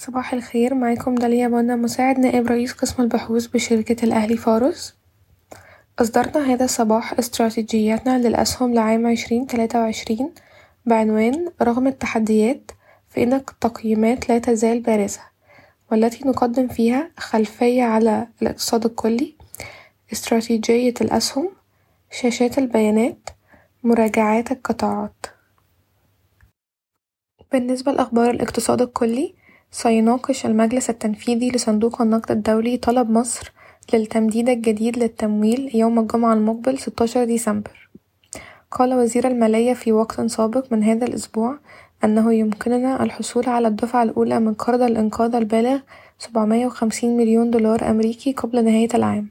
صباح الخير معاكم داليا بنا مساعد نائب رئيس قسم البحوث بشركة الأهلي فارس أصدرنا هذا الصباح استراتيجيتنا للأسهم لعام عشرين تلاتة وعشرين بعنوان رغم التحديات فإن التقييمات لا تزال بارزة والتي نقدم فيها خلفية على الاقتصاد الكلي استراتيجية الأسهم شاشات البيانات مراجعات القطاعات. بالنسبة لأخبار الاقتصاد الكلي سيناقش المجلس التنفيذي لصندوق النقد الدولي طلب مصر للتمديد الجديد للتمويل يوم الجمعة المقبل ستاشر ديسمبر. قال وزير المالية في وقت سابق من هذا الأسبوع أنه يمكننا الحصول على الدفعة الأولى من قرض الإنقاذ البالغ سبعمية وخمسين مليون دولار أمريكي قبل نهاية العام.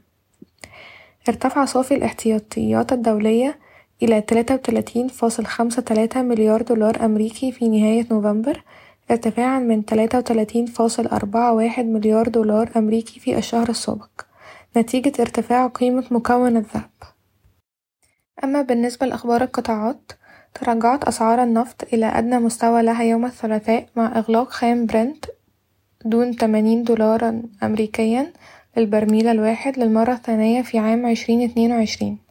ارتفع صافي الاحتياطيات الدولية إلى تلاتة وتلاتين فاصل خمسة تلاتة مليار دولار أمريكي في نهاية نوفمبر ارتفاعا من تلاتة وتلاتين فاصل أربعة واحد مليار دولار أمريكي في الشهر السابق. نتيجة ارتفاع قيمة مكون الذهب. أما بالنسبة لأخبار القطاعات تراجعت أسعار النفط إلى أدنى مستوى لها يوم الثلاثاء مع إغلاق خام برنت دون تمانين دولارا أمريكيا للبرميل الواحد للمرة الثانية في عام عشرين اتنين وعشرين.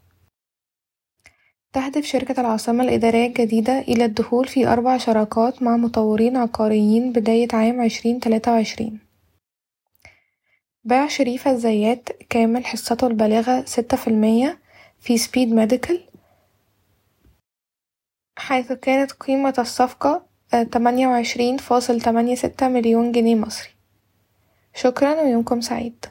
تهدف شركة العاصمة الإدارية الجديدة إلى الدخول في أربع شراكات مع مطورين عقاريين بداية عام عشرين تلاتة وعشرين. باع شريف الزيات كامل حصته البالغة ستة في المية في سبيد ميديكال حيث كانت قيمة الصفقة تمانية وعشرين فاصل تمانية ستة مليون جنيه مصري. شكرا ويومكم سعيد.